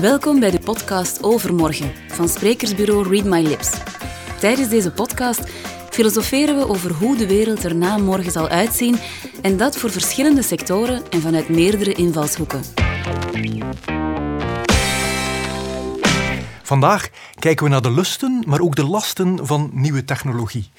Welkom bij de podcast Overmorgen van sprekersbureau Read My Lips. Tijdens deze podcast filosoferen we over hoe de wereld er na morgen zal uitzien en dat voor verschillende sectoren en vanuit meerdere invalshoeken. Vandaag kijken we naar de lusten, maar ook de lasten van nieuwe technologie.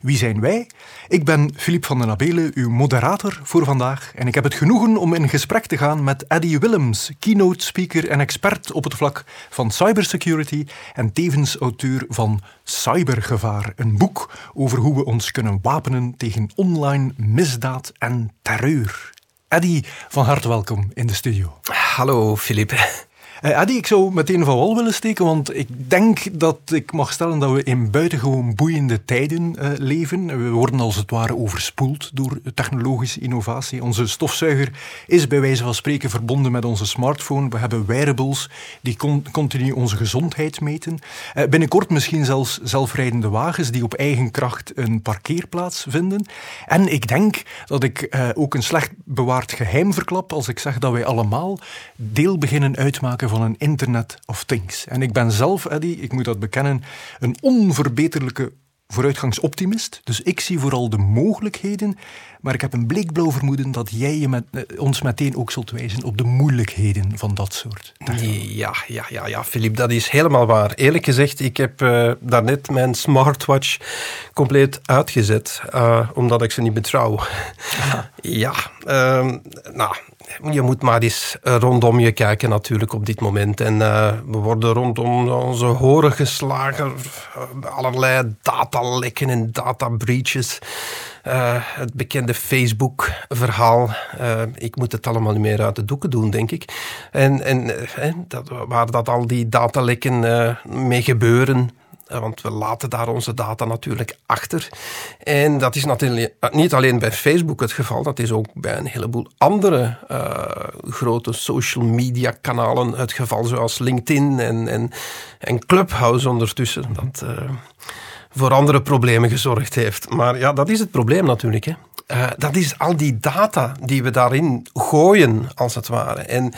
Wie zijn wij? Ik ben Filip van den Abelen, uw moderator voor vandaag. En ik heb het genoegen om in gesprek te gaan met Eddie Willems, keynote speaker en expert op het vlak van cybersecurity en tevens auteur van Cybergevaar, een boek over hoe we ons kunnen wapenen tegen online misdaad en terreur. Eddie, van harte welkom in de studio. Hallo Filip. Uh, Adi, ik zou meteen van wal willen steken, want ik denk dat ik mag stellen dat we in buitengewoon boeiende tijden uh, leven. We worden als het ware overspoeld door technologische innovatie. Onze stofzuiger is bij wijze van spreken verbonden met onze smartphone. We hebben wearables die con continu onze gezondheid meten. Uh, binnenkort misschien zelfs zelfrijdende wagens die op eigen kracht een parkeerplaats vinden. En ik denk dat ik ook een slecht bewaard geheim verklap als ik zeg dat wij allemaal deel beginnen uitmaken van een Internet of Things. En ik ben zelf, Eddie, ik moet dat bekennen, een onverbeterlijke vooruitgangsoptimist. Dus ik zie vooral de mogelijkheden, maar ik heb een bleekblauw vermoeden dat jij je met, eh, ons meteen ook zult wijzen op de moeilijkheden van dat soort. Ja, ja, ja, ja, Filip, dat is helemaal waar. Eerlijk gezegd, ik heb uh, daarnet mijn smartwatch compleet uitgezet, uh, omdat ik ze niet betrouw. ja, uh, nou, je moet maar eens rondom je kijken natuurlijk op dit moment. En uh, we worden rondom onze horen geslagen. Allerlei datalekken en databreaches. Het bekende Facebook-verhaal. Ik moet het allemaal niet meer uit de doeken doen, denk ik. En, en dat, waar dat al die datalekken mee gebeuren, eh, want we laten daar onze data natuurlijk achter. En dat is natuurlijk niet alleen bij Facebook het geval, dat is ook bij een heleboel andere uh, grote social media kanalen het geval, zoals LinkedIn en, en, en Clubhouse ondertussen. Dat uh, voor andere problemen gezorgd heeft. Maar ja, dat is het probleem natuurlijk. Hè. Dat is al die data die we daarin gooien, als het ware. En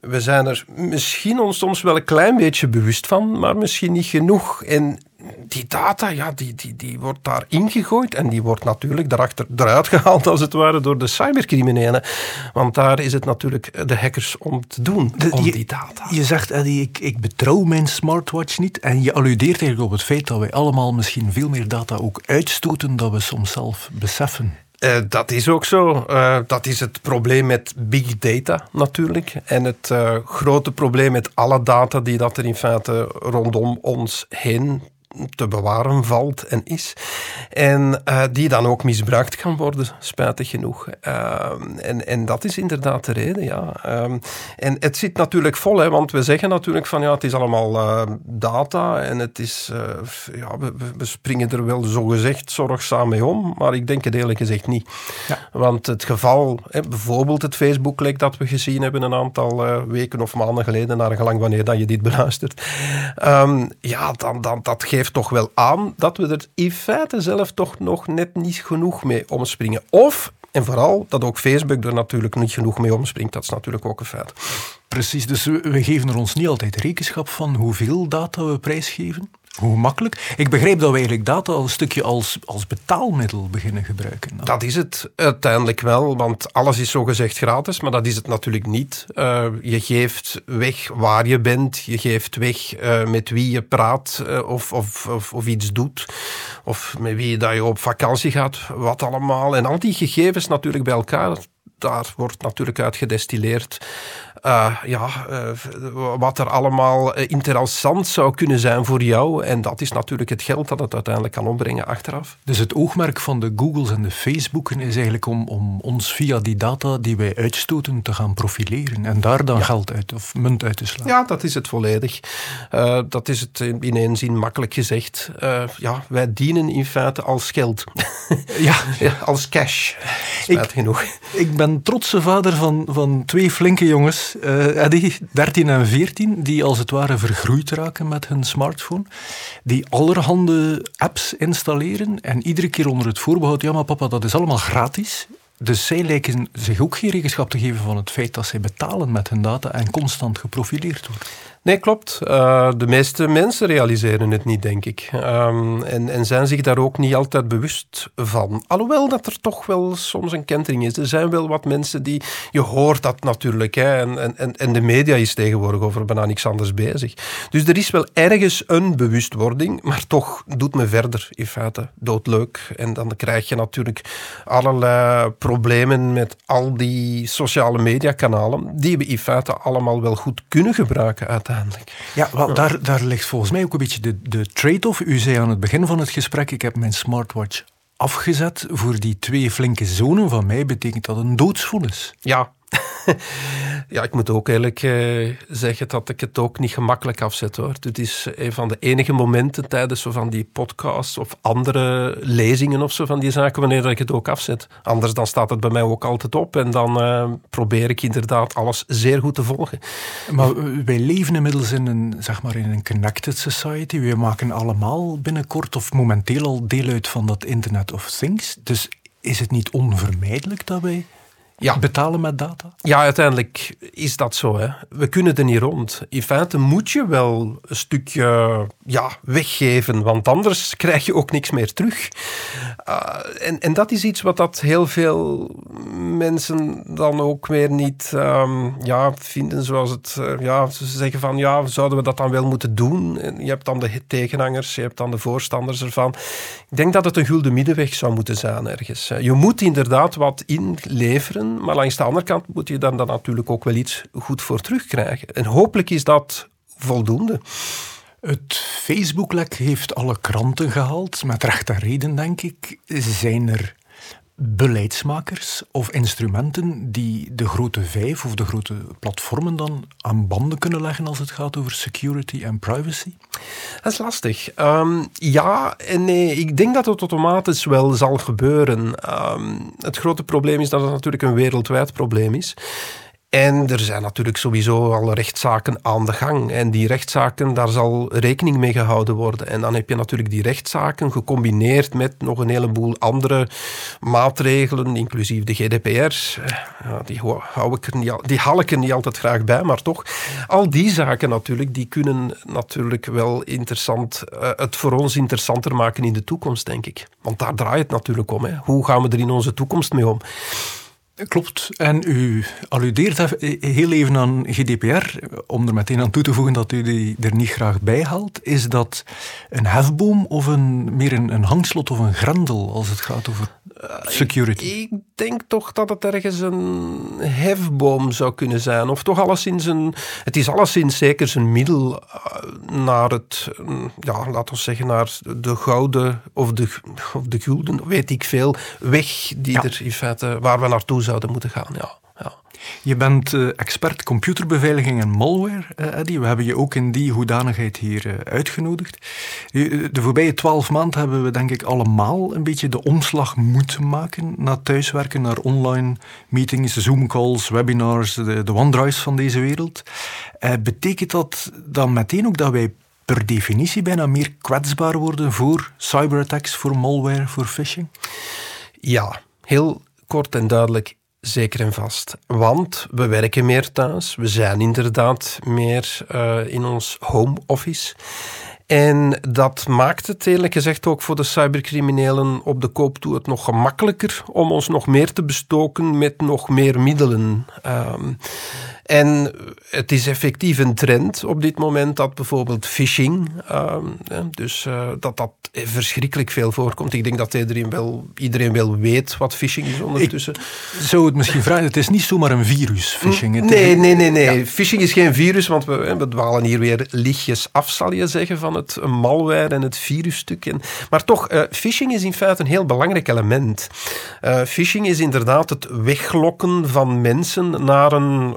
we zijn er misschien ons soms wel een klein beetje bewust van, maar misschien niet genoeg. En die data, ja, die, die, die wordt daar ingegooid en die wordt natuurlijk daarachter eruit gehaald, als het ware, door de cybercriminelen. Want daar is het natuurlijk de hackers om te doen, om die data. Je zegt, Eddie, ik, ik betrouw mijn smartwatch niet. En je alludeert eigenlijk op het feit dat wij allemaal misschien veel meer data ook uitstoten dan we soms zelf beseffen. Uh, dat is ook zo. Uh, dat is het probleem met big data natuurlijk. En het uh, grote probleem met alle data die dat er in feite rondom ons heen te bewaren valt en is. En uh, die dan ook misbruikt kan worden, spijtig genoeg. Uh, en, en dat is inderdaad de reden, ja. Uh, en het zit natuurlijk vol, hè, want we zeggen natuurlijk van ja, het is allemaal eh, data en het is, eh, ja, we, we, springen er wel zogezegd zorgzaam mee om, maar ik denk het eerlijk gezegd niet. Ja. Want het geval, hè, bijvoorbeeld het Facebook-lek dat we gezien hebben een aantal weken of maanden geleden, naar gelang wanneer dat je dit beluistert, um, ja, dan, dan, dat geeft toch wel aan dat we er in feite zelf toch nog net niet genoeg mee omspringen. Of, en vooral, dat ook Facebook er natuurlijk niet genoeg mee omspringt. Dat is natuurlijk ook een feit. Precies, dus we geven er ons niet altijd rekenschap van hoeveel data we prijsgeven. Hoe makkelijk? Ik begrijp dat we eigenlijk data al een stukje als, als betaalmiddel beginnen gebruiken. Dat is het uiteindelijk wel, want alles is zogezegd gratis, maar dat is het natuurlijk niet. Uh, je geeft weg waar je bent, je geeft weg uh, met wie je praat uh, of, of, of, of, iets doet, of met wie dat je op vakantie gaat, wat allemaal. En al die gegevens natuurlijk bij elkaar, daar wordt natuurlijk uit gedestilleerd uh, ja, uh, wat er allemaal eh, interessant zou kunnen zijn voor jou. En dat is natuurlijk het geld dat het uiteindelijk kan opbrengen achteraf. Dus het oogmerk van de Googles en de Facebooken is eigenlijk om, om ons via die data die wij uitstoten te gaan profileren. En daar dan ja. geld uit of munt uit te slaan. Ja, dat is het volledig. Uh, dat is het in één zin makkelijk gezegd. ja, wij dienen in feite als geld. ja. ja. als cash. Spijt ik, genoeg. Ik ben trotse vader van, van twee flinke jongens uh, Eddie, 13 en 14, die als het ware vergroeid raken met hun smartphone, die allerhande apps installeren en iedere keer onder het voorbehoud, ja maar papa, dat is allemaal gratis. Dus zij lijken zich ook geen rekenschap te geven van het feit dat zij betalen met hun data en constant geprofileerd worden. Nee, klopt. Uh, de meeste mensen realiseren het niet, denk ik. Um, en, en zijn zich daar ook niet altijd bewust van. Alhoewel dat er toch wel soms een kentering is. Er zijn wel wat mensen die... Je hoort dat natuurlijk. Hè, en, en, en de media is tegenwoordig over bijna niks anders bezig. Dus er is wel ergens een bewustwording. Maar toch doet me verder in feite doodleuk. En dan krijg je natuurlijk allerlei problemen met al die sociale mediakanalen. Die we in feite allemaal wel goed kunnen gebruiken uiteindelijk. Ja, wel, Daar, daar ligt volgens mij ook een beetje de, de trade-off. U zei aan het begin van het gesprek, ik heb mijn smartwatch afgezet. Voor die twee flinke zonen van mij betekent dat een doodsvonnis. Ja, ja, ik moet ook eerlijk eh, zeggen dat ik het ook niet gemakkelijk afzet hoor. Het is een van de enige momenten tijdens zo van die podcasts of andere lezingen of zo van die zaken wanneer ik het ook afzet. Anders dan staat het bij mij ook altijd op en dan uh, probeer ik inderdaad alles zeer goed te volgen. Maar wij leven inmiddels in een, zeg maar, in een connected society. We maken allemaal binnenkort of momenteel al deel uit van dat Internet of Things. Dus is het niet onvermijdelijk dat wij ja. betalen met data? Ja, uiteindelijk is dat zo. Hè. We kunnen er niet rond. In feite moet je wel een stukje ja, weggeven, want anders krijg je ook niks meer terug. Uh, en, en dat is iets wat dat heel veel mensen dan ook weer niet um, ja, vinden zoals het... Uh, ja, ze zeggen van, ja, zouden we dat dan wel moeten doen? En je hebt dan de tegenhangers, je hebt dan de voorstanders ervan. Ik denk dat het een gulden middenweg zou moeten zijn ergens. Je moet inderdaad wat inleveren maar langs de andere kant moet je dan, dan natuurlijk ook wel iets goed voor terugkrijgen. En hopelijk is dat voldoende. Het Facebook-lek heeft alle kranten gehaald, met rechte reden denk ik. Zijn er beleidsmakers of instrumenten die de grote vijf of de grote platformen dan aan banden kunnen leggen als het gaat over security en privacy? Dat is lastig. Ehm, ja en nee. Ik denk dat het automatisch wel zal gebeuren. Ehm, het grote probleem is dat het natuurlijk een wereldwijd probleem is. En er zijn natuurlijk sowieso al rechtszaken aan de gang. En die rechtszaken, daar zal rekening mee gehouden worden. En dan heb je natuurlijk die rechtszaken gecombineerd met nog een heleboel andere maatregelen, inclusief de GDPR. Ja, die, hou ik er niet, die haal ik er niet altijd graag bij, maar toch. Al die zaken natuurlijk, die kunnen natuurlijk wel interessant, uh, het voor ons interessanter maken in de toekomst, denk ik. Want daar draait het natuurlijk om. Hè. Hoe gaan we er in onze toekomst mee om? Klopt. En u alludeert heel even aan GDPR, om er meteen aan toe te voegen dat u die er niet graag bij haalt. Is dat een hefboom of een, meer een, een hangslot of een grendel als het gaat over security? Ik, ik, denk toch dat het ergens een hefboom zou kunnen zijn. Of toch alleszins een... Het is alleszins zeker een middel eh, naar het... Ja, laten we zeggen, naar de gouden of de, of de gulden, weet ik veel, weg die er in feite, waar we naartoe zouden moeten gaan. Ja. Je bent uh, expert computerbeveiliging en malware, uh, Eddie. We hebben je ook in die hoedanigheid hier uh, uitgenodigd. De voorbije twaalf maanden hebben we denk ik allemaal een beetje de omslag moeten maken naar thuiswerken, naar online meetings, Zoom-calls, webinars, de, de OneDrives van deze wereld. betekent dat dan meteen ook dat wij per definitie bijna meer kwetsbaar worden voor cyberattacks, voor malware, voor phishing? Ja, heel kort en duidelijk zeker en vast. Want we werken meer thuis. We zijn inderdaad meer uh, in ons home office. En dat maakt het eerlijk gezegd ook voor de cybercriminelen op de koop toe het nog gemakkelijker om ons nog meer te bestoken met nog meer middelen. Um, en het is effectief een trend op dit moment dat bijvoorbeeld phishing, uh, dus uh, dat dat verschrikkelijk veel voorkomt. Ik denk dat iedereen wel, iedereen wel weet wat phishing is ondertussen. Ik zou het misschien vragen, het is niet zomaar een virus, phishing. Nee, nee, nee, nee. Ja. Phishing is geen virus, want we, we dwalen hier weer lichtjes af, zal je zeggen, van het malware en het virusstuk. En, maar toch, uh, phishing is in feite een heel belangrijk element. Uh, phishing is inderdaad het weglokken van mensen naar een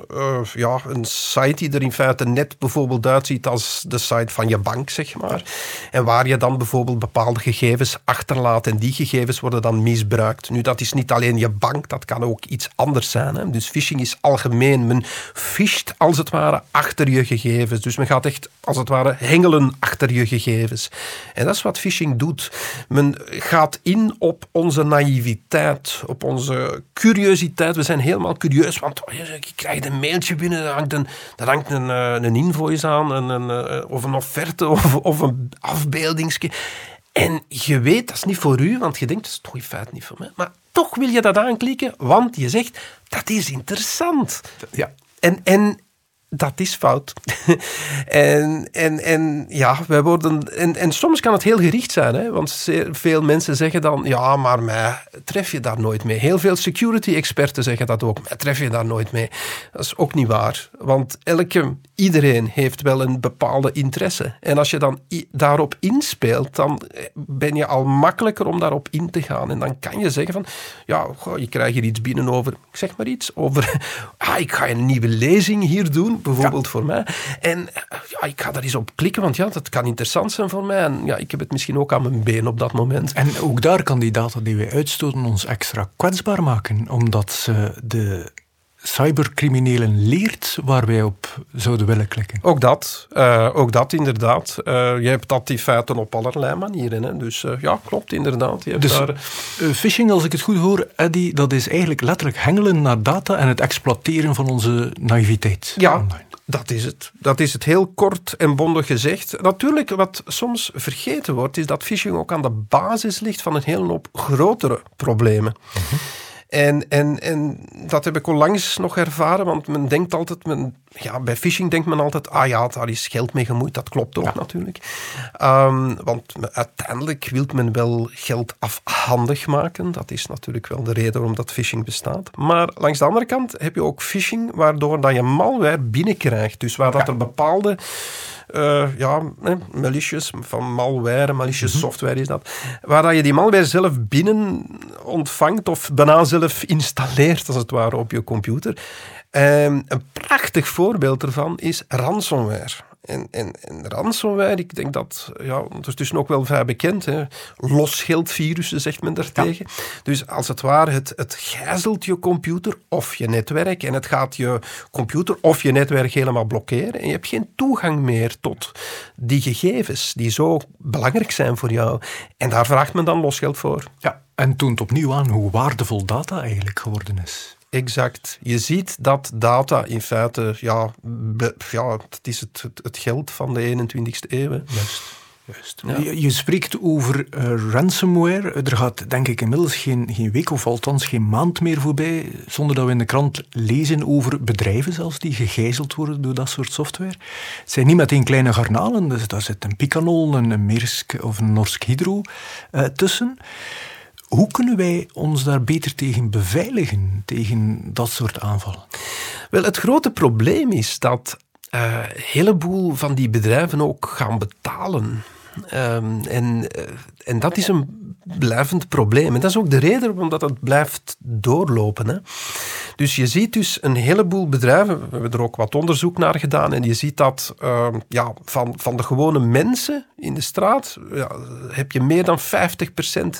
ja, een site die er in feite net bijvoorbeeld uitziet als de site van je bank, zeg maar. En waar je dan bijvoorbeeld bepaalde gegevens achterlaat en die gegevens worden dan misbruikt. Nu, dat is niet alleen je bank, dat kan ook iets anders zijn. Hè. Dus phishing is algemeen. Men fisht als het ware achter je gegevens. Dus men gaat echt als het ware hengelen achter je gegevens. En dat is wat phishing doet. Men gaat in op onze naïviteit, op onze curiositeit. We zijn helemaal curieus, want oh, je krijgt een mailtje binnen, daar hangt een, daar hangt een, eh, een invoice aan, een, een, eh, of een offerte, of, of een afbeeldingsje. En je weet, dat is niet voor u, want je denkt, dat is toch in feite niet voor mij. Maar toch wil je dat aanklikken, want je zegt, dat is interessant. Ja. En, en dat is fout. en, en, en ja, wij worden. En, en soms kan het heel gericht zijn, hè? want veel mensen zeggen dan: ja, maar mij tref je daar nooit mee. Heel veel security-experten zeggen dat ook: mij tref je daar nooit mee. Dat is ook niet waar, want elke, iedereen heeft wel een bepaalde interesse. En als je dan daarop inspeelt, dan ben je al makkelijker om daarop in te gaan. En dan kan je zeggen: van ja, je krijgt hier iets binnen over, ik zeg maar iets, over, ah, ik ga een nieuwe lezing hier doen bijvoorbeeld voor mij. En ja, ik ga daar eens op klikken, want ja, dat kan interessant zijn voor mij. En ja, ik heb het misschien ook aan mijn been op dat moment. En ook daar kan die data die wij uitstoten ons extra kwetsbaar maken, omdat ze de cybercriminelen leert waar wij op zouden willen klikken. Ook dat, uh, ook dat inderdaad. Uh, je hebt dat die feiten op allerlei manieren. Hè. Dus uh, ja, klopt inderdaad. Je hebt dus daar... phishing, als ik het goed hoor, Eddie, dat is eigenlijk letterlijk hengelen naar data en het exploiteren van onze naïviteit. Ja, online. Dat is het. Dat is het heel kort en bondig gezegd. Natuurlijk, wat soms vergeten wordt, is dat phishing ook aan de basis ligt van een hele hoop grotere problemen. Mhm. En, en, en dat heb ik onlangs nog ervaren, want men denkt altijd, men, ja, bij phishing denkt men altijd, ah ja, daar is geld mee gemoeid. Dat klopt ook natuurlijk. Um, want uiteindelijk wil men wel geld afhandig maken. Dat is natuurlijk wel de reden waarom dat phishing bestaat. Maar langs de andere kant heb je ook phishing, waardoor dat je malware binnenkrijgt. Dus waar dat er bepaalde uh, ja, malicious, van malware, malicious mhm. software is dat, waar dat je die malware zelf binnen ontvangt of bijna zelf installeert, als het ware, op je computer. Um, een prachtig voorbeeld ervan is ransomware. En, en, en ransomware, ik denk dat, ja, ondertussen ook wel vrij bekend, hè. losgeldvirussen zegt men daartegen. Ja. Dus als het ware, het, het gijzelt je computer of je netwerk en het gaat je computer of je netwerk helemaal blokkeren en je hebt geen toegang meer tot die gegevens die zo belangrijk zijn voor jou. En daar vraagt men dan losgeld voor. Ja, en toont opnieuw aan hoe waardevol data eigenlijk geworden is. Exact. Je ziet dat data in feite, ja, ja het is het, het, geld van de 21ste eeuw. Juist. Juist. Je, je, spreekt over uh, ransomware. Er gaat denk ik inmiddels geen, geen week of althans geen maand meer voorbij zonder dat we in de krant lezen over bedrijven zelfs die gegijzeld worden door dat soort software. Het zijn niet meteen kleine garnalen, dus daar zit een Picanol, een, een Maersk of een Norsk Hydro uh, tussen. Hoe kunnen wij ons daar beter tegen beveiligen, tegen dat soort aanvallen? Wel, het grote probleem is dat uh, een heleboel van die bedrijven ook gaan betalen. Um, en, uh, en dat is een blijvend probleem. En dat is ook de reden waarom dat blijft doorlopen. Hè. Dus je ziet dus een heleboel bedrijven, we hebben er ook wat onderzoek naar gedaan, en je ziet dat uh, ja, van, van de gewone mensen in de straat ja, heb je meer dan 50%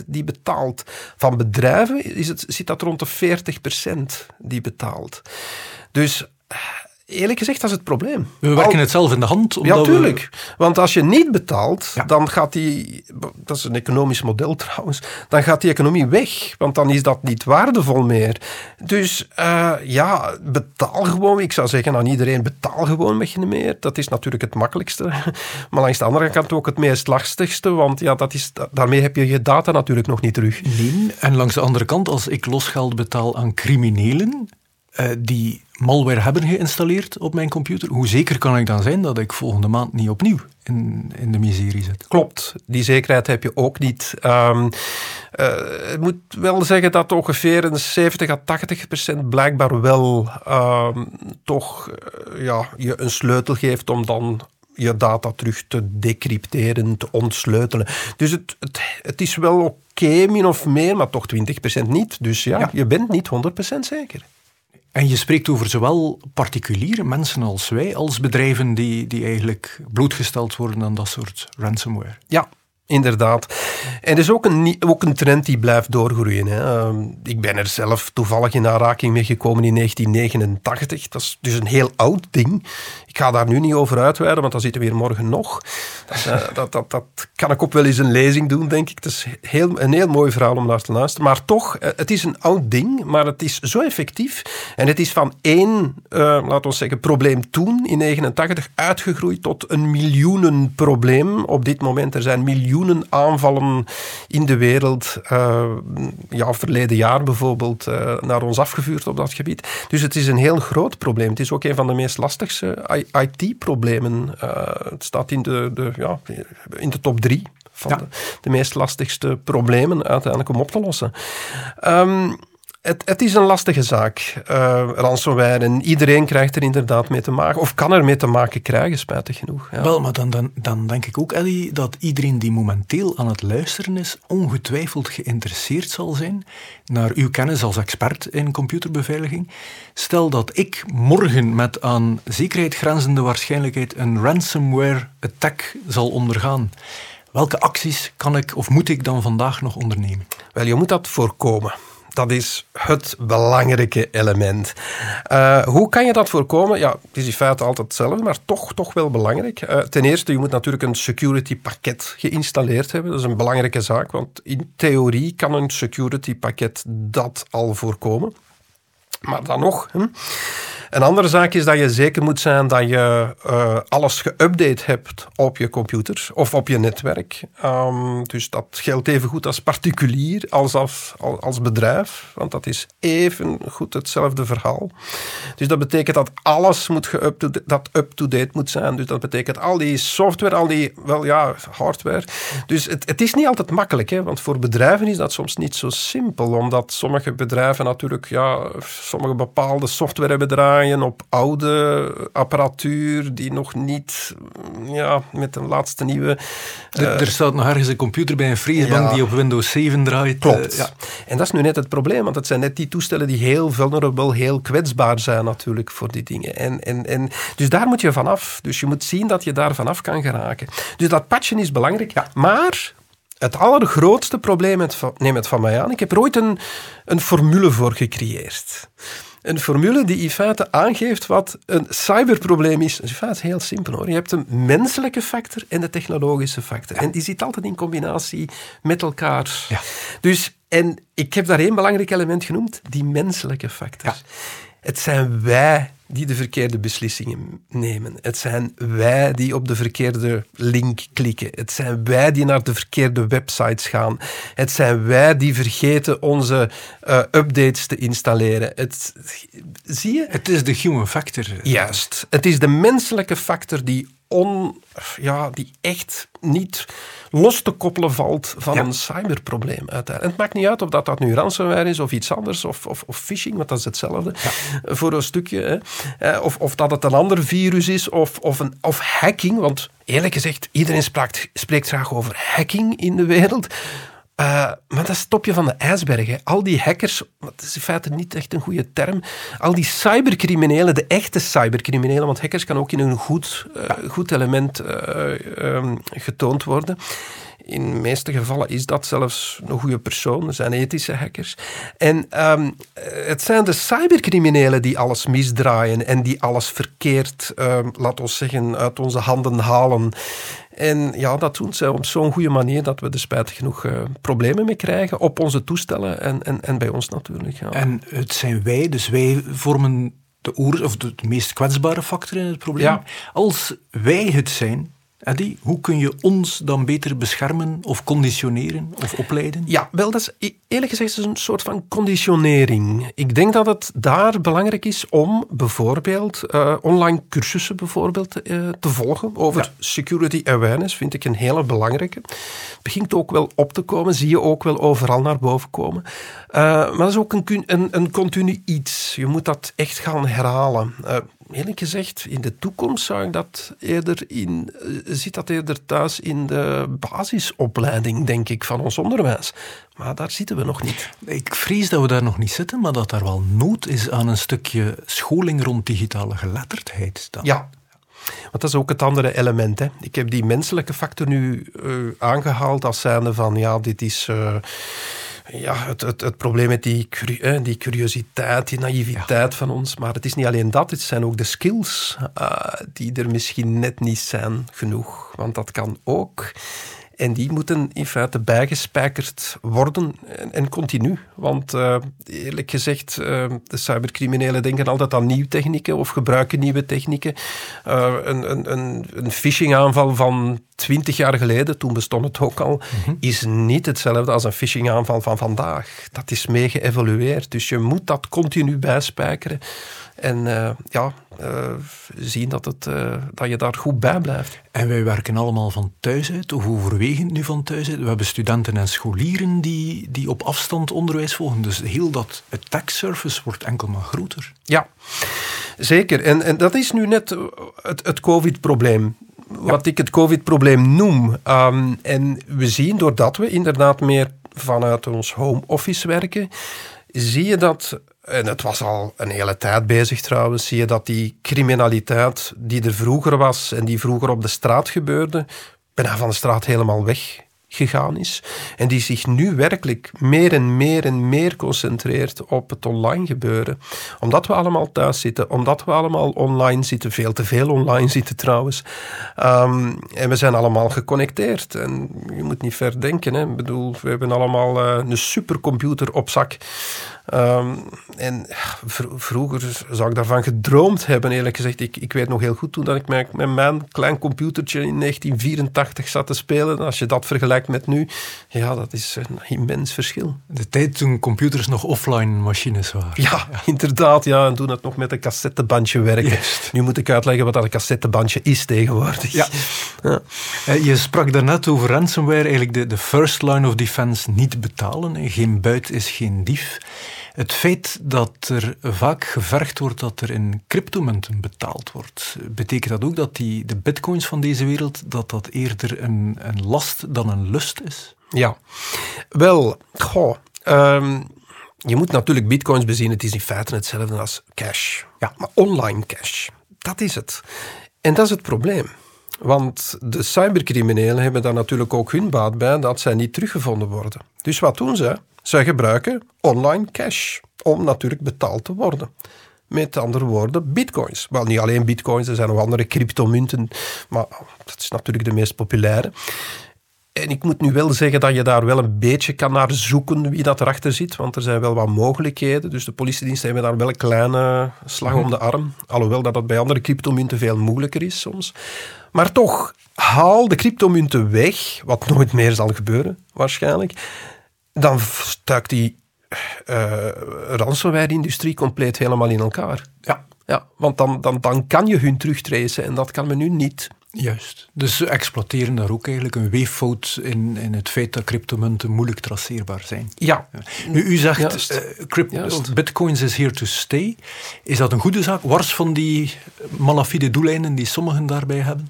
die betaalt. Van bedrijven is het, zit dat rond de 40% die betaalt. Dus Eerlijk gezegd, dat is het probleem. We werken het zelf in de hand. Ja, tuurlijk. Want als je niet betaalt, dan gaat die... Dat is een economisch model trouwens. Dan gaat die economie weg. Want dan is dat niet waardevol meer. Dus uh, ja, betaal gewoon. Ik zou zeggen aan iedereen, betaal gewoon met je meer. Dat is natuurlijk het makkelijkste. Maar langs de andere kant ook het meest lastigste. Want ja, dat is, daarmee heb je je data natuurlijk nog niet terug. Nee. En langs de andere kant, als ik losgeld betaal aan criminelen uh, die malware hebben geïnstalleerd op mijn computer, hoe zeker kan ik dan zijn dat ik volgende maand niet opnieuw in, in de miserie zit? Klopt, die zekerheid heb je ook niet. Um, uh, ik moet wel zeggen dat ongeveer een 70 à 80 procent blijkbaar wel um, toch uh, ja, je een sleutel geeft om dan je data terug te decrypteren, te ontsleutelen. Dus het, het, het is wel oké, min of meer, maar toch 20% niet. Dus ja, ja, je bent niet 100% zeker. En je spreekt over zowel particuliere mensen als wij, als bedrijven die, die eigenlijk blootgesteld worden aan dat soort ransomware. Ja, Inderdaad. En er is ook een, ook een trend die blijft doorgroeien. Hè. Ehm, ik ben er zelf toevallig in aanraking mee gekomen in 1989. Dat is dus een heel oud ding. Ik ga daar nu niet over uitweiden, want dan zitten we hier morgen nog. Dat, uh, dat, dat, dat, kan ik ook wel eens een lezing doen, denk ik. Het is heel, een heel mooi verhaal om naar te luisteren. Maar toch, uh, het is een oud ding, maar het is zo effectief. En het is van één, uh, laten we zeggen, probleem toen, in 89, uitgegroeid tot een miljoenenprobleem. Op dit moment, er zijn miljoenen aanvallen in de wereld. ja, verleden jaar bijvoorbeeld, naar ons afgevuurd op dat gebied. Dus het is een heel groot probleem. Het is ook een van de meest lastigste IT-problemen. Uh, het staat in de, de, ja, in de top drie van de, de, meest lastigste problemen uiteindelijk om op te lossen. Um, het, het, is een lastige zaak, uh, ransomware. En iedereen krijgt er inderdaad mee te maken, of kan er mee te maken krijgen, spijtig genoeg. Ja. Wel, maar dan, dan, dan denk ik ook, Ellie, dat iedereen die momenteel aan het luisteren is, ongetwijfeld geïnteresseerd zal zijn naar uw kennis als expert in computerbeveiliging. Stel dat ik morgen met aan zekerheid grenzende waarschijnlijkheid een ransomware-attack zal ondergaan. Welke acties kan ik of moet ik dan vandaag nog ondernemen? Wel, je moet dat voorkomen. Dat is het belangrijke element. Uh, hoe kan je dat voorkomen? Ja, het is in feite altijd hetzelfde, maar toch, toch wel belangrijk. Uh, ten eerste, je moet natuurlijk een security pakket geïnstalleerd hebben. Dat is een belangrijke zaak, want in theorie kan een security pakket dat al voorkomen. Maar dan nog, een andere zaak is dat je zeker moet zijn dat je uh, alles geüpdate hebt op je computer of op je netwerk. Um, dus dat geldt even goed als particulier als, als, bedrijf, want dat is even goed hetzelfde verhaal. Dus dat betekent dat alles moet dat up-to-date moet zijn. Dus dat betekent al die software, al die, wel ja, hardware. Dus het, het is niet altijd makkelijk, hè, want voor bedrijven is dat soms niet zo simpel, omdat sommige bedrijven natuurlijk, ja, sommige bepaalde software hebben draaien op oude apparatuur die nog niet ja, met de laatste nieuwe... er, er, staat nog ergens een computer bij een freezebank die op Windows 7 draait. Klopt. Uh, ja. En dat is nu net het probleem, want het zijn net die toestellen die heel vulnerable, heel kwetsbaar zijn natuurlijk voor die dingen. En, en, en, dus daar moet je vanaf. Dus je moet zien dat je daar vanaf kan geraken. Dus dat patchen is belangrijk, ja. maar het allergrootste probleem, neem het van mij aan, ik heb er ooit een, een formule voor gecreëerd een formule die in feite aangeeft wat een cyberprobleem is. Is in feite heel simpel hoor. Je hebt een menselijke factor en de technologische factor. En die zit altijd in combinatie met elkaar. Ja. Dus, en ik heb daar één belangrijk element genoemd, die menselijke factor. Het zijn wij die de verkeerde beslissingen nemen. Het zijn wij die op de verkeerde link klikken. Het zijn wij die naar de verkeerde websites gaan. Het zijn wij die vergeten onze uh, updates te installeren. Het, zie je? Het is de human factor. Juist. Het is de menselijke factor die on, ja, die echt niet los te koppelen valt van een cyberprobleem. Uiteindelijk. En het maakt niet uit of dat, dat nu ransomware is of iets anders, of, of, of phishing, want dat is hetzelfde voor een stukje. Hè. Eh, of, of dat het een ander virus is, of, of, een, of hacking, want eerlijk gezegd, iedereen spreekt, spreekt graag over hacking in de wereld. Uh, maar dat is het topje van de ijsberg. Hè. Al die hackers, dat is in feite niet echt een goede term, al die cybercriminelen, de echte cybercriminelen, want hackers kan ook in een goed, uh, goed element uh, um, getoond worden. In de meeste gevallen is dat zelfs een goede persoon. Er zijn ethische hackers. En um, het zijn de cybercriminelen die alles misdraaien en die alles verkeerd, um, laat ons zeggen, uit onze handen halen. En ja, dat doen ze op zo'n goede manier dat we er spijtig genoeg uh, problemen mee krijgen op onze toestellen en, en, en bij ons natuurlijk. Ja. En het zijn wij, dus wij vormen de, oor, of de meest kwetsbare factor in het probleem. Ja. Als wij het zijn, Eddie, hoe kun je ons dan beter beschermen of conditioneren of opleiden? Ja, wel, dat is eerlijk gezegd is een soort van conditionering. Ik denk dat het daar belangrijk is om bijvoorbeeld uh, online cursussen bijvoorbeeld uh, te volgen over security awareness, vind ik een hele belangrijke. Begint ook wel op te komen, zie je ook wel overal naar boven komen. Uh, maar dat is ook een, een, een continu iets. Je moet dat echt gaan herhalen eerlijk gezegd, in de toekomst zou ik dat eerder in, uh, zit dat eerder thuis in de basisopleiding, denk ik, van ons onderwijs. Maar daar zitten we nog niet. Ik vrees dat we daar nog niet zitten, maar dat er wel nood is aan een stukje scholing rond digitale geletterdheid. Dan. Ja, want dat is ook het andere element. Hè. Ik heb die menselijke factor nu uh, aangehaald als zijnde van ja, dit is. Uh, ja, het, het, het, probleem met die, die curiositeit, die naïviteit ja. van ons. Maar het is niet alleen dat, het zijn ook de skills uh, die er misschien net niet zijn genoeg. Want dat kan ook. En die moeten in feite bijgespijkerd worden en, en continu. Want uh, eerlijk gezegd, uh, de cybercriminelen denken altijd aan nieuwe technieken of gebruiken nieuwe technieken. Uh, een, een, een, een phishingaanval van twintig jaar geleden, toen bestond het ook al, mm-hmm. is niet hetzelfde als een phishingaanval van vandaag. Dat is mee geëvolueerd. Dus je moet dat continu bijspijkeren. En uh, ja, uh, zien dat, het, uh, dat je daar goed bij blijft. En wij werken allemaal van thuis uit, of overwegend nu van thuis uit. We hebben studenten en scholieren die, die op afstand onderwijs volgen. Dus heel dat attack surface wordt enkel maar groter. Ja, zeker. En, en dat is nu net het, het COVID-probleem. Wat ik het COVID-probleem noem. Um, en we zien doordat we inderdaad meer vanuit ons home office werken, zie je dat en het was al een hele tijd bezig trouwens, zie je dat die criminaliteit die er vroeger was en die vroeger op de straat gebeurde, bijna van de straat helemaal weg gegaan is. En die zich nu werkelijk meer en meer en meer concentreert op het online gebeuren. Omdat we allemaal thuis zitten, omdat we allemaal online zitten, veel te veel online zitten trouwens. Um, en we zijn allemaal geconnecteerd. En je moet niet ver denken. Hè. Ik bedoel, we hebben allemaal uh, een supercomputer op zak. Um, en vr vroeger zou ik daarvan gedroomd hebben, eerlijk gezegd. Ik, ik weet nog heel goed toen dat ik met, met mijn klein computertje in 1984 zat te spelen. Als je dat vergelijkt met nu, ja, dat is een immens verschil. De tijd toen computers nog offline machines waren. Ja, ja. inderdaad. Ja, en toen het nog met een cassettebandje werkte. Nu moet ik uitleggen wat dat een cassettebandje is tegenwoordig. Ja. ja. Je sprak daarnet over ransomware, eigenlijk de, de first line of defense niet betalen. Geen buit is geen dief. Het feit dat er vaak gevergd wordt dat er in cryptomunten betaald wordt, betekent dat ook dat die, de bitcoins van deze wereld, dat dat eerder een, een last dan een lust is? Ja, wel, goh, um, je moet natuurlijk bitcoins bezien. Het is in feite hetzelfde als cash. Ja, maar online cash, dat is het. En dat is het probleem. Want de cybercriminelen hebben daar natuurlijk ook hun baat bij dat zij niet teruggevonden worden. Dus wat doen ze? Zij gebruiken online cash om natuurlijk betaald te worden. Met andere woorden, bitcoins. Wel, niet alleen bitcoins, er zijn nog andere cryptomunten, maar dat is natuurlijk de meest populaire. En ik moet nu wel zeggen dat je daar wel een beetje kan naar zoeken wie dat erachter zit, want er zijn wel wat mogelijkheden. Dus de politiediensten hebben daar wel een kleine slag om de arm. Alhoewel dat dat bij andere cryptomunten veel moeilijker is soms. Maar toch, haal de cryptomunten weg, wat nooit meer zal gebeuren waarschijnlijk dan stuikt die uh, ransomware-industrie compleet helemaal in elkaar. Ja. Ja, want dan, dan, dan kan je hun terugtracen en dat kan men nu niet. Juist. Dus ze exploiteren daar ook eigenlijk een weeffout in, in het feit dat cryptomunten moeilijk traceerbaar zijn. Ja. Nu, u zegt, uh, crypt, bitcoins is here to stay. Is dat een goede zaak? Wars van die malafide doeleinden die sommigen daarbij hebben?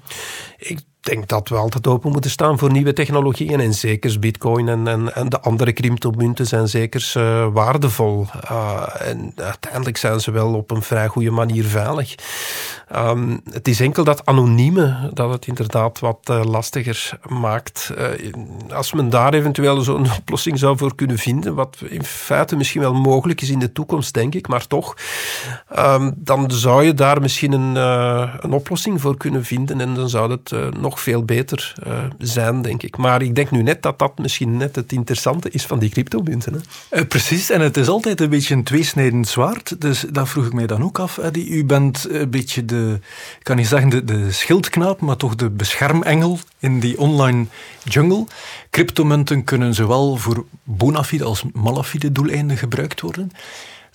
Ik denk dat we altijd open moeten staan voor nieuwe technologieën. En zeker bitcoin en, en, en de andere cryptomunten zijn zeker uh, waardevol. Uh, en uiteindelijk zijn ze wel op een vrij goede manier veilig. Um, het is enkel dat anonieme dat het inderdaad wat uh, lastiger maakt. als men daar eventueel zo'n oplossing zou voor kunnen vinden, wat in feite misschien wel mogelijk is in de toekomst, denk ik, maar toch, um, dan zou je daar misschien een, een oplossing voor kunnen vinden en dan zou het nog veel beter zijn, denk ik. Maar ik denk nu net dat dat misschien net het interessante is van die cryptomunten. Uh, precies, en het is altijd een beetje een tweesnijdend zwaard. Dus dat vroeg ik mij dan ook af, Eddie. U bent een beetje de, ik kan niet zeggen de, de schildknaap, maar toch de beschermengel in die online jungle. Cryptomunten kunnen zowel voor bona fide als malafide doeleinden gebruikt worden.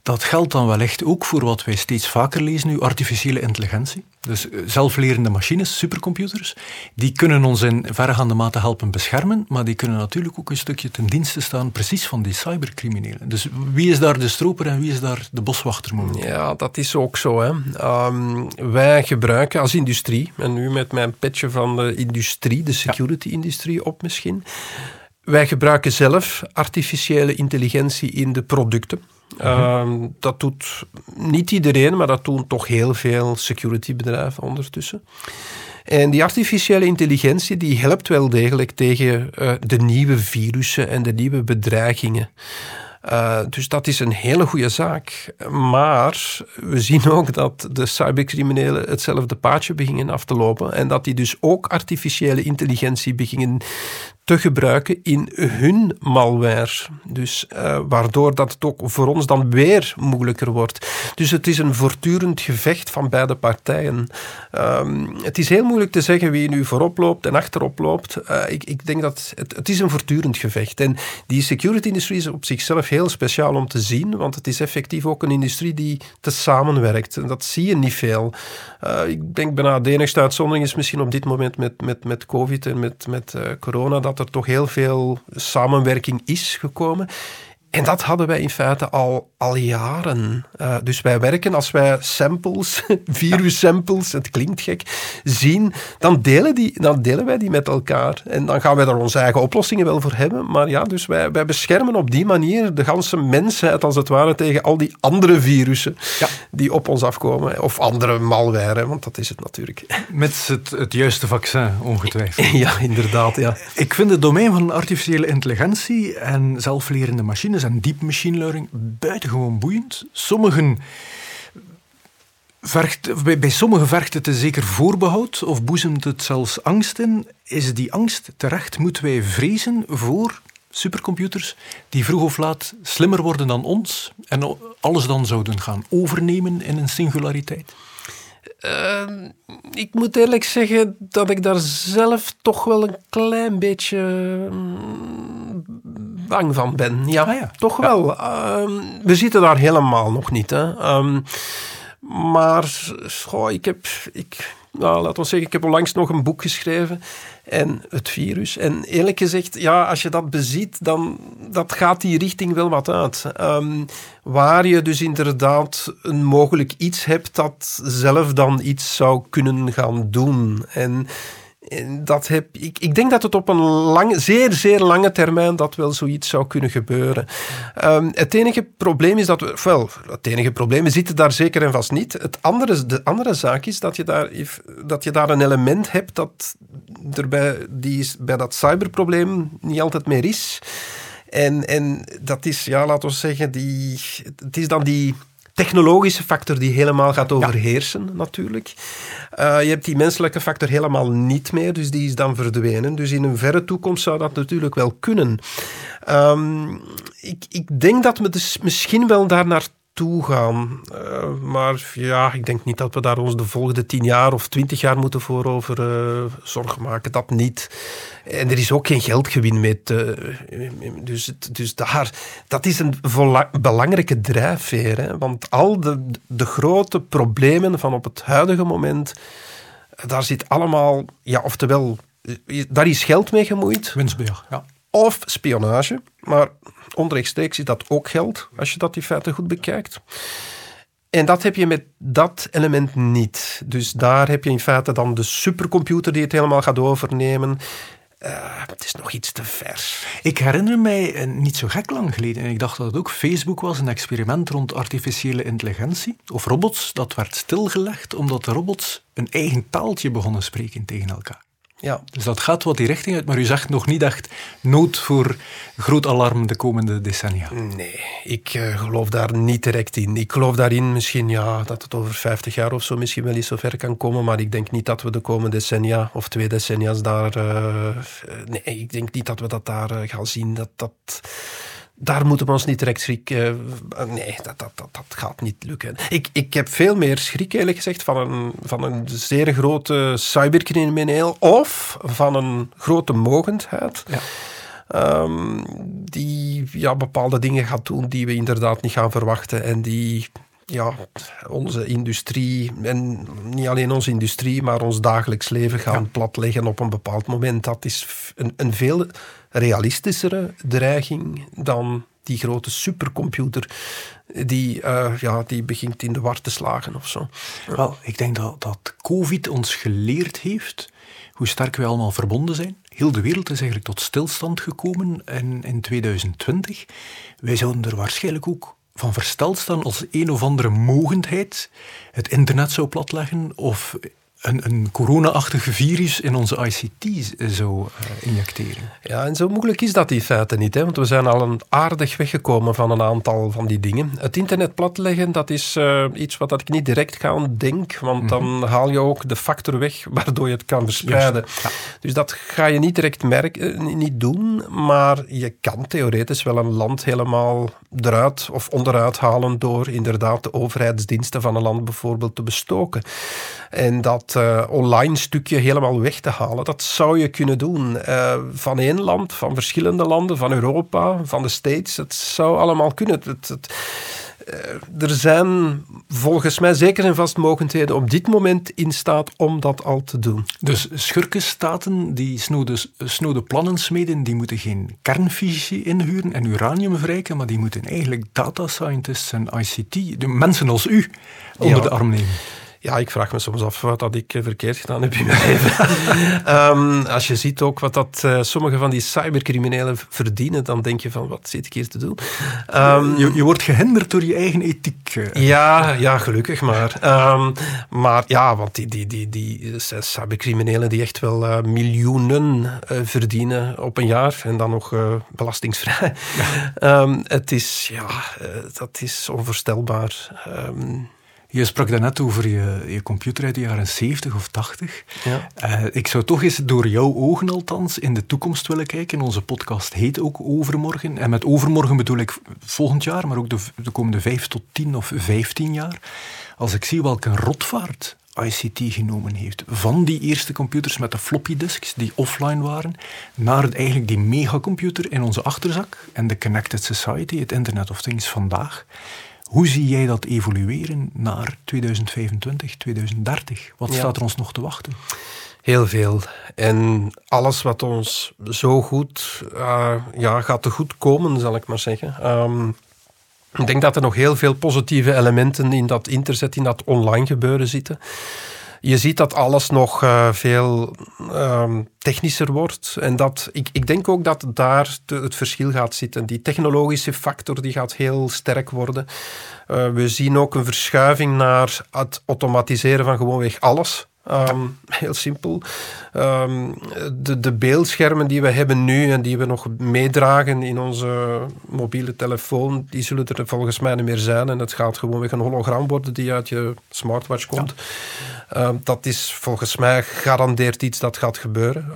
Dat geldt dan wellicht ook voor wat wij steeds vaker lezen nu, artificiële intelligentie. Dus eh, zelflerende machines, supercomputers, die kunnen ons in verregaande mate helpen beschermen, maar die kunnen natuurlijk ook een stukje ten dienste staan precies van die cybercriminelen. Dus wie is daar de stroper en wie is daar de boswachter momenteel? Ja, dat is ook zo. Hè. Ehm, wij gebruiken als industrie, en nu met mijn petje van de industrie, de security-industrie op misschien, wij gebruiken zelf artificiële intelligentie in de producten. Ehm, dat doet niet iedereen, maar dat doen toch heel veel securitybedrijven ondertussen. En die artificiële intelligentie die helpt wel degelijk tegen uh, de nieuwe virussen en de nieuwe bedreigingen. Uh, dus dat is een hele goede zaak. Maar we zien ook dat de cybercriminelen hetzelfde paadje beginnen af te lopen. En dat die dus ook artificiële intelligentie beginnen te gebruiken in hun malware. Dus uh, waardoor dat het ook voor ons dan weer moeilijker wordt. Dus het is een voortdurend gevecht van beide partijen. Um, het is heel moeilijk te zeggen wie nu voorop loopt en achterop loopt. Uh, ik, ik, denk dat het, het is een voortdurend gevecht. En die security-industrie is op zichzelf heel speciaal om te zien, want het is effectief ook een industrie die te samenwerkt. En dat zie je niet veel. Uh, ik denk bijna de enigste uitzondering is misschien op dit moment met, met, met COVID en met, met corona, dat er toch heel veel samenwerking is gekomen. En dat hadden wij in feite al, al jaren. Uh, dus wij werken als wij samples, virus-samples, het klinkt gek, zien, dan delen, die, dan delen wij die met elkaar. En dan gaan wij daar onze eigen oplossingen wel voor hebben. Maar ja, dus wij, wij beschermen op die manier de ganse mensheid, als het ware, tegen al die andere virussen ja. die op ons afkomen. Of andere malware, want dat is het natuurlijk. Met het, het juiste vaccin, ongetwijfeld. ja, inderdaad. Ja. Ik vind het domein van artificiële intelligentie en zelflerende machines en deep machine learning buitengewoon boeiend. Sommigen vergt, bij, bij sommigen vergt het een zeker voorbehoud of boezemt het zelfs angst in. Is die angst terecht? Moeten wij vrezen voor supercomputers die vroeg of laat slimmer worden dan ons en alles dan zouden gaan overnemen in een singulariteit? Uh, ik moet eerlijk zeggen dat ik daar zelf toch wel een klein beetje mm, bang van ben. Ja, ah ja. toch wel. Uh, we zitten daar helemaal nog niet. Hè. Um, maar goh, ik heb, ik, nou, laten we zeggen, ik heb onlangs nog een boek geschreven en het virus. En eerlijk gezegd, ja, als je dat beziet, dan dat gaat die richting wel wat uit. Um, waar je dus inderdaad een mogelijk iets hebt dat zelf dan iets zou kunnen gaan doen. En dat heb, ik, ik denk dat het op een zeer, zeer lange termijn dat wel zoiets zou kunnen gebeuren. Um, het enige probleem is dat we, wel, het enige probleem, we zitten daar zeker en vast niet. Het andere, de andere zaak is dat je daar, dat je daar een element hebt dat er bij, die bij dat cyberprobleem niet altijd meer is. En, en dat is, ja, laten we zeggen, die, het is dan die technologische factor die helemaal gaat overheersen, natuurlijk. Uh, je hebt die menselijke factor helemaal niet meer, dus die is dan verdwenen. Dus in een verre toekomst zou dat natuurlijk wel kunnen. Um, ik, ik denk dat we dus misschien wel daar naar toe gaan. Uh, maar ja, ik denk niet dat we daar ons de volgende tien jaar of twintig jaar moeten voor over uh, zorgen maken. Dat niet. En er is ook geen geldgewin mee. Te, dus, dus daar, dat is een belangrijke drijfveer. Hè? Want al de, de grote problemen van op het huidige moment, daar zit allemaal, ja, oftewel, daar is geld mee gemoeid. Winstbejag, ja. Of spionage. Maar onrechtstreeks is dat ook geld, als je dat in feite goed bekijkt. En dat heb je met dat element niet. Dus daar heb je in feite dan de supercomputer die het helemaal gaat overnemen. Uh, het is nog iets te vers. Ik herinner mij eh, niet zo gek lang geleden, en ik dacht dat het ook Facebook was, een experiment rond artificiële intelligentie of robots. Dat werd stilgelegd omdat de robots een eigen taaltje begonnen spreken tegen elkaar. Ja. Dus dat gaat wat die richting uit, maar u zegt nog niet echt nood voor groot alarm de komende decennia. Nee, ik uh, geloof daar niet direct in. Ik geloof daarin misschien ja, dat het over 50 jaar of zo misschien wel eens zover kan komen, maar ik denk niet dat we de komende decennia of twee decennia's daar... Uh, nee, ik denk niet dat we dat daar uh, gaan zien. Dat... dat daar moeten we ons niet direct schrik... Uh, nee, dat, dat, dat, dat, gaat niet lukken. Ik, ik heb veel meer schrik, eerlijk gezegd, van een, van een zeer grote cybercrimineel of van een grote mogendheid. Ja. Um, die die ja, bepaalde dingen gaat doen die we inderdaad niet gaan verwachten en die ja, onze industrie, en niet alleen onze industrie, maar ons dagelijks leven gaan platleggen op een bepaald moment. Dat is een, een veel realistischere dreiging dan die grote supercomputer die, uh, ja, die begint in de war te slagen of zo. Wel, ik denk dat, dat COVID ons geleerd heeft hoe sterk wij allemaal verbonden zijn. Heel de wereld is eigenlijk tot stilstand gekomen in, in 2020. Wij zouden er waarschijnlijk ook van versteld staan als een of andere mogendheid het internet zou platleggen of een, een corona-achtige virus in onze ICT zou uh, injecteren. Ja, en zo moeilijk is dat in feite niet, hè? want we zijn al een aardig weggekomen van een aantal van die dingen. Het internet platleggen, dat is uh, iets wat ik niet direct ga denk, want mm -hmm. dan haal je ook de factor weg waardoor je het kan verspreiden. Ja. Dus dat ga je niet direct merken, niet doen, maar je kan theoretisch wel een land helemaal eruit of onderuit halen door inderdaad de overheidsdiensten van een land bijvoorbeeld te bestoken. En dat uh, online stukje helemaal weg te halen. Dat zou je kunnen doen. Uh, van één land, van verschillende landen, van Europa, van de States. Het zou allemaal kunnen. Het, het, uh, er zijn volgens mij zeker en vast mogendheden op dit moment in staat om dat al te doen. Dus schurkenstaten die snode, snode plannen smeden, die moeten geen kernfysici inhuren en uranium verrijken, maar die moeten eigenlijk data scientists en ICT, de mensen als u, onder ja. de arm nemen. Ja, ik vraag me soms af wat dat ik verkeerd gedaan heb in mijn leven. um, als je ziet ook wat dat uh, sommige van die cybercriminelen verdienen, dan denk je van, wat zit ik hier te doen? Um, je, je, wordt gehinderd door je eigen ethiek. Uh. Ja, ja, gelukkig maar. Um, maar ja, want die, die, die, die cybercriminelen die echt wel uh, miljoenen uh, verdienen op een jaar en dan nog belastingsvrij. Ja. het is, ja, dat is onvoorstelbaar. Je sprak daarnet over je, je computer uit de jaren 70 of 80. Ja. Uh, ik zou toch eens door jouw ogen althans in de toekomst willen kijken. Onze podcast heet ook Overmorgen. En met overmorgen bedoel ik volgend jaar, maar ook de, de komende 5 tot 10 of 15 jaar. Als ik zie welke rotvaart ICT genomen heeft. Van die eerste computers met de floppy disks die offline waren, naar eigenlijk die megacomputer in onze achterzak en de Connected Society, het Internet of Things vandaag. Hoe zie jij dat evolueren naar 2025, 2030? Wat ja. staat er ons nog te wachten? Heel veel. En alles wat ons zo goed uh, ja, gaat te goed komen, zal ik maar zeggen. Um, ik denk dat er nog heel veel positieve elementen in dat interzet, in dat online gebeuren zitten je ziet dat alles nog uh, veel um, technischer wordt. En dat, ik, ik denk ook dat daar het verschil gaat zitten. Die technologische factor die gaat heel sterk worden. Uh, we zien ook een verschuiving naar het automatiseren van gewoonweg alles. Um, heel simpel. Um, de, de beeldschermen die we hebben nu en die we nog meedragen in onze mobiele telefoon, die zullen er volgens mij niet meer zijn. En het gaat gewoon weer een hologram worden die uit je smartwatch komt. Ja. Um, dat is volgens mij garandeerd iets dat gaat gebeuren.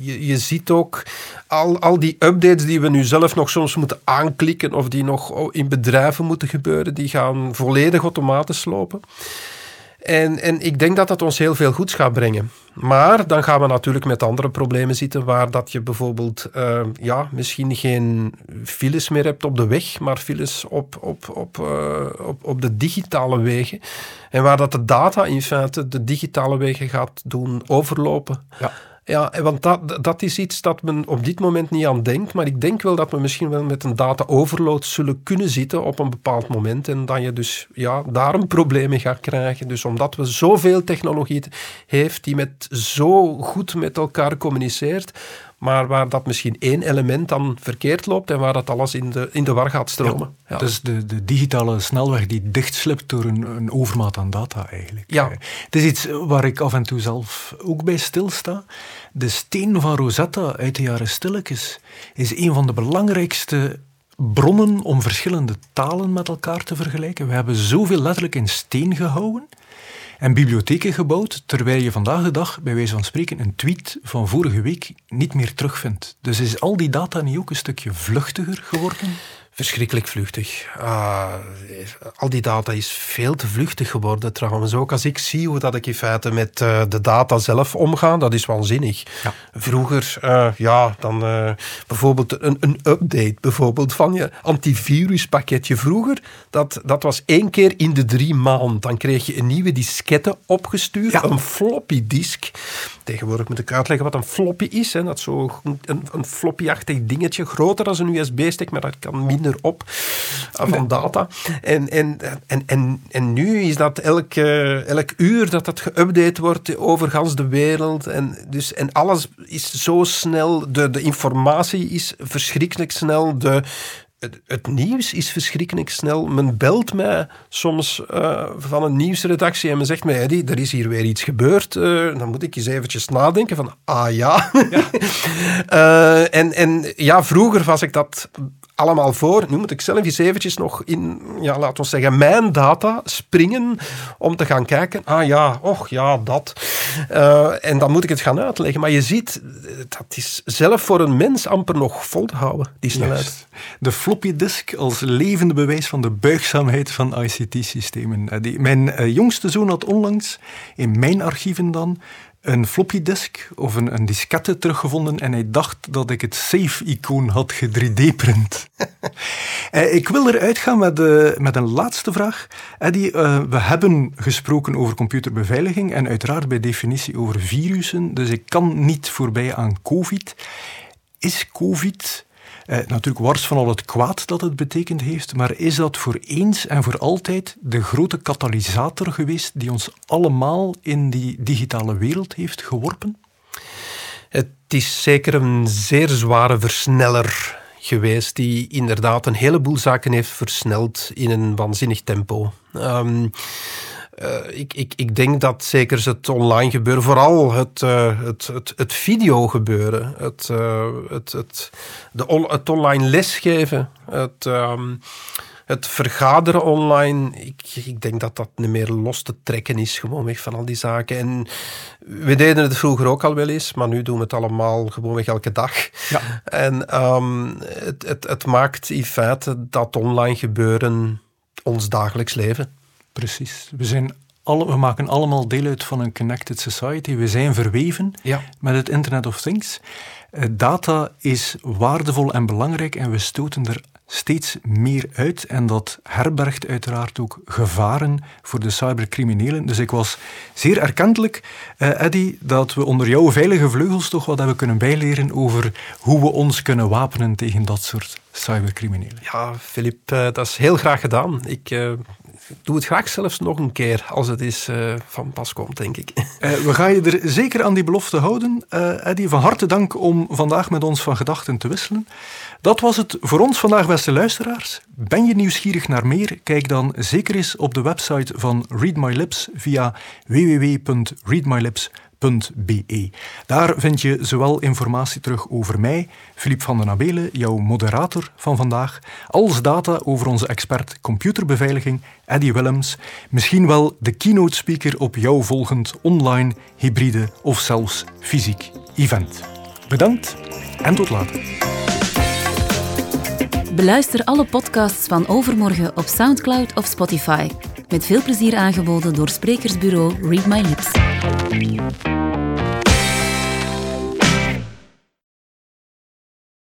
Je, je, ziet ook al, al die updates die we nu zelf nog soms moeten aanklikken of die nog in bedrijven moeten gebeuren, die gaan volledig automatisch lopen. En, en ik denk dat dat ons heel veel goeds gaat brengen. Maar dan gaan we natuurlijk met andere problemen zitten, waar dat je bijvoorbeeld uh, ja, misschien geen files meer hebt op de weg, maar files op, op, op, uh, op, op de digitale wegen. En waar dat de data in feite de digitale wegen gaat doen overlopen. Ja. Ja, want dat, dat is iets dat men op dit moment niet aan denkt. Maar ik denk wel dat we misschien wel met een data-overload zullen kunnen zitten op een bepaald moment. En dat je dus ja, daar een probleem mee gaat krijgen. Dus omdat we zoveel technologie heeft die met zo goed met elkaar communiceert, maar waar dat misschien één element dan verkeerd loopt en waar dat alles in de, in de war gaat stromen. Ja, ja. Dus de, de digitale snelweg die dichtslipt door een, een overmaat aan data eigenlijk. Ja. Het is iets waar ik af en toe zelf ook bij stilsta. De steen van Rosetta uit de jaren stilletjes is een van de belangrijkste bronnen om verschillende talen met elkaar te vergelijken. We hebben zoveel letterlijk in steen gehouden en bibliotheken gebouwd, terwijl je vandaag de dag, bij wijze van spreken, een tweet van vorige week niet meer terugvindt. Dus is al die data niet ook een stukje vluchtiger geworden? Verschrikkelijk vluchtig. Ah, al die data is veel te vluchtig geworden trouwens. Ook als ik zie hoe dat ik in feite met uh, de data zelf omga, dat is waanzinnig. Ja. Vroeger, uh, ja, dan uh, bijvoorbeeld een, een, update bijvoorbeeld van je antiviruspakketje. Vroeger, dat, dat was één keer in de drie maanden. Dan kreeg je een nieuwe diskette opgestuurd, ja. een floppy disk. Tegenwoordig moet ik uitleggen wat een floppy is. Hè. Dat is zo een, een floppy-achtig dingetje, groter dan een USB-stick, maar dat kan minder op van data. En, en, en, en, en nu is dat elk, elk uur dat dat geüpdate wordt over gans de wereld. En, dus, en alles is zo snel, de, de informatie is verschrikkelijk snel, de, het, nieuws is verschrikkelijk snel. Men belt mij soms uh, van een nieuwsredactie en men zegt mij, Eddie, er is hier weer iets gebeurd. Uh, dan moet ik eens eventjes nadenken van, ah ja. ja. uh, en, en ja, vroeger was ik dat allemaal voor. Nu moet ik zelf eens eventjes nog in, ja, laten we zeggen, mijn data springen om te gaan kijken. Ah ja, och ja, dat. Uh, en dan moet ik het gaan uitleggen. Maar je ziet, dat is zelf voor een mens amper nog vol te houden, die snelheid. De floppy disk als levende bewijs van de buigzaamheid van ICT-systemen. Uh, mijn jongste zoon had onlangs in mijn archieven dan een floppy disk of een, een diskette teruggevonden en hij dacht dat ik het save-icoon had ge-3D-print. Eh, ik wil eruit gaan met, uh, met een laatste vraag. Eddie, uh, we hebben gesproken over computerbeveiliging en uiteraard bij definitie over virussen, dus ik kan niet voorbij aan COVID. Is COVID eh, natuurlijk wars van al het kwaad dat het betekend heeft, maar is dat voor eens en voor altijd de grote katalysator geweest die ons allemaal in die digitale wereld heeft geworpen? Het is zeker een zeer zware versneller geweest die inderdaad een heleboel zaken heeft versneld in een waanzinnig tempo. Um, uh, ik, ik, ik denk dat zeker het online gebeuren, vooral het, uh, het, het, het video gebeuren, het, uh, het, het, de on, het online lesgeven, het, um, het vergaderen online, ik, ik denk dat dat niet meer los te trekken is, gewoonweg van al die zaken. En we deden het vroeger ook al wel eens, maar nu doen we het allemaal gewoonweg elke dag. Ja. En um, het, het, het maakt in feite dat online gebeuren ons dagelijks leven. Precies. We, zijn alle, we maken allemaal deel uit van een connected society. We zijn verweven ja. met het Internet of Things. Eh, data is waardevol en belangrijk en we stoten er steeds meer uit. En dat herbergt uiteraard ook gevaren voor de cybercriminelen. Dus ik was zeer erkentelijk, uh, Eddy, dat we onder jouw veilige vleugels toch wat hebben kunnen bijleren over hoe we ons kunnen wapenen tegen dat soort cybercriminelen. Ja, Filip, uh, dat is heel graag gedaan. Ik uh, doe het graag zelfs nog een keer als het is uh, van pas komt, denk ik. Uh, we gaan je er zeker aan die belofte houden. Uh, Eddie, van harte dank om vandaag met ons van gedachten te wisselen. Dat was het voor ons vandaag, beste luisteraars. Ben je nieuwsgierig naar meer? Kijk dan zeker eens op de website van Read My Lips via www.readmylips.com Be. Daar vind je zowel informatie terug over mij, Filip van den Abelen, jouw moderator van vandaag, als data over onze expert computerbeveiliging, Eddie Willems, misschien wel de keynote speaker op jouw volgend online, hybride of zelfs fysiek event. Bedankt en tot later. Beluister alle podcasts van Overmorgen op Soundcloud of Spotify. Met veel plezier aangeboden door sprekersbureau Read My Lips.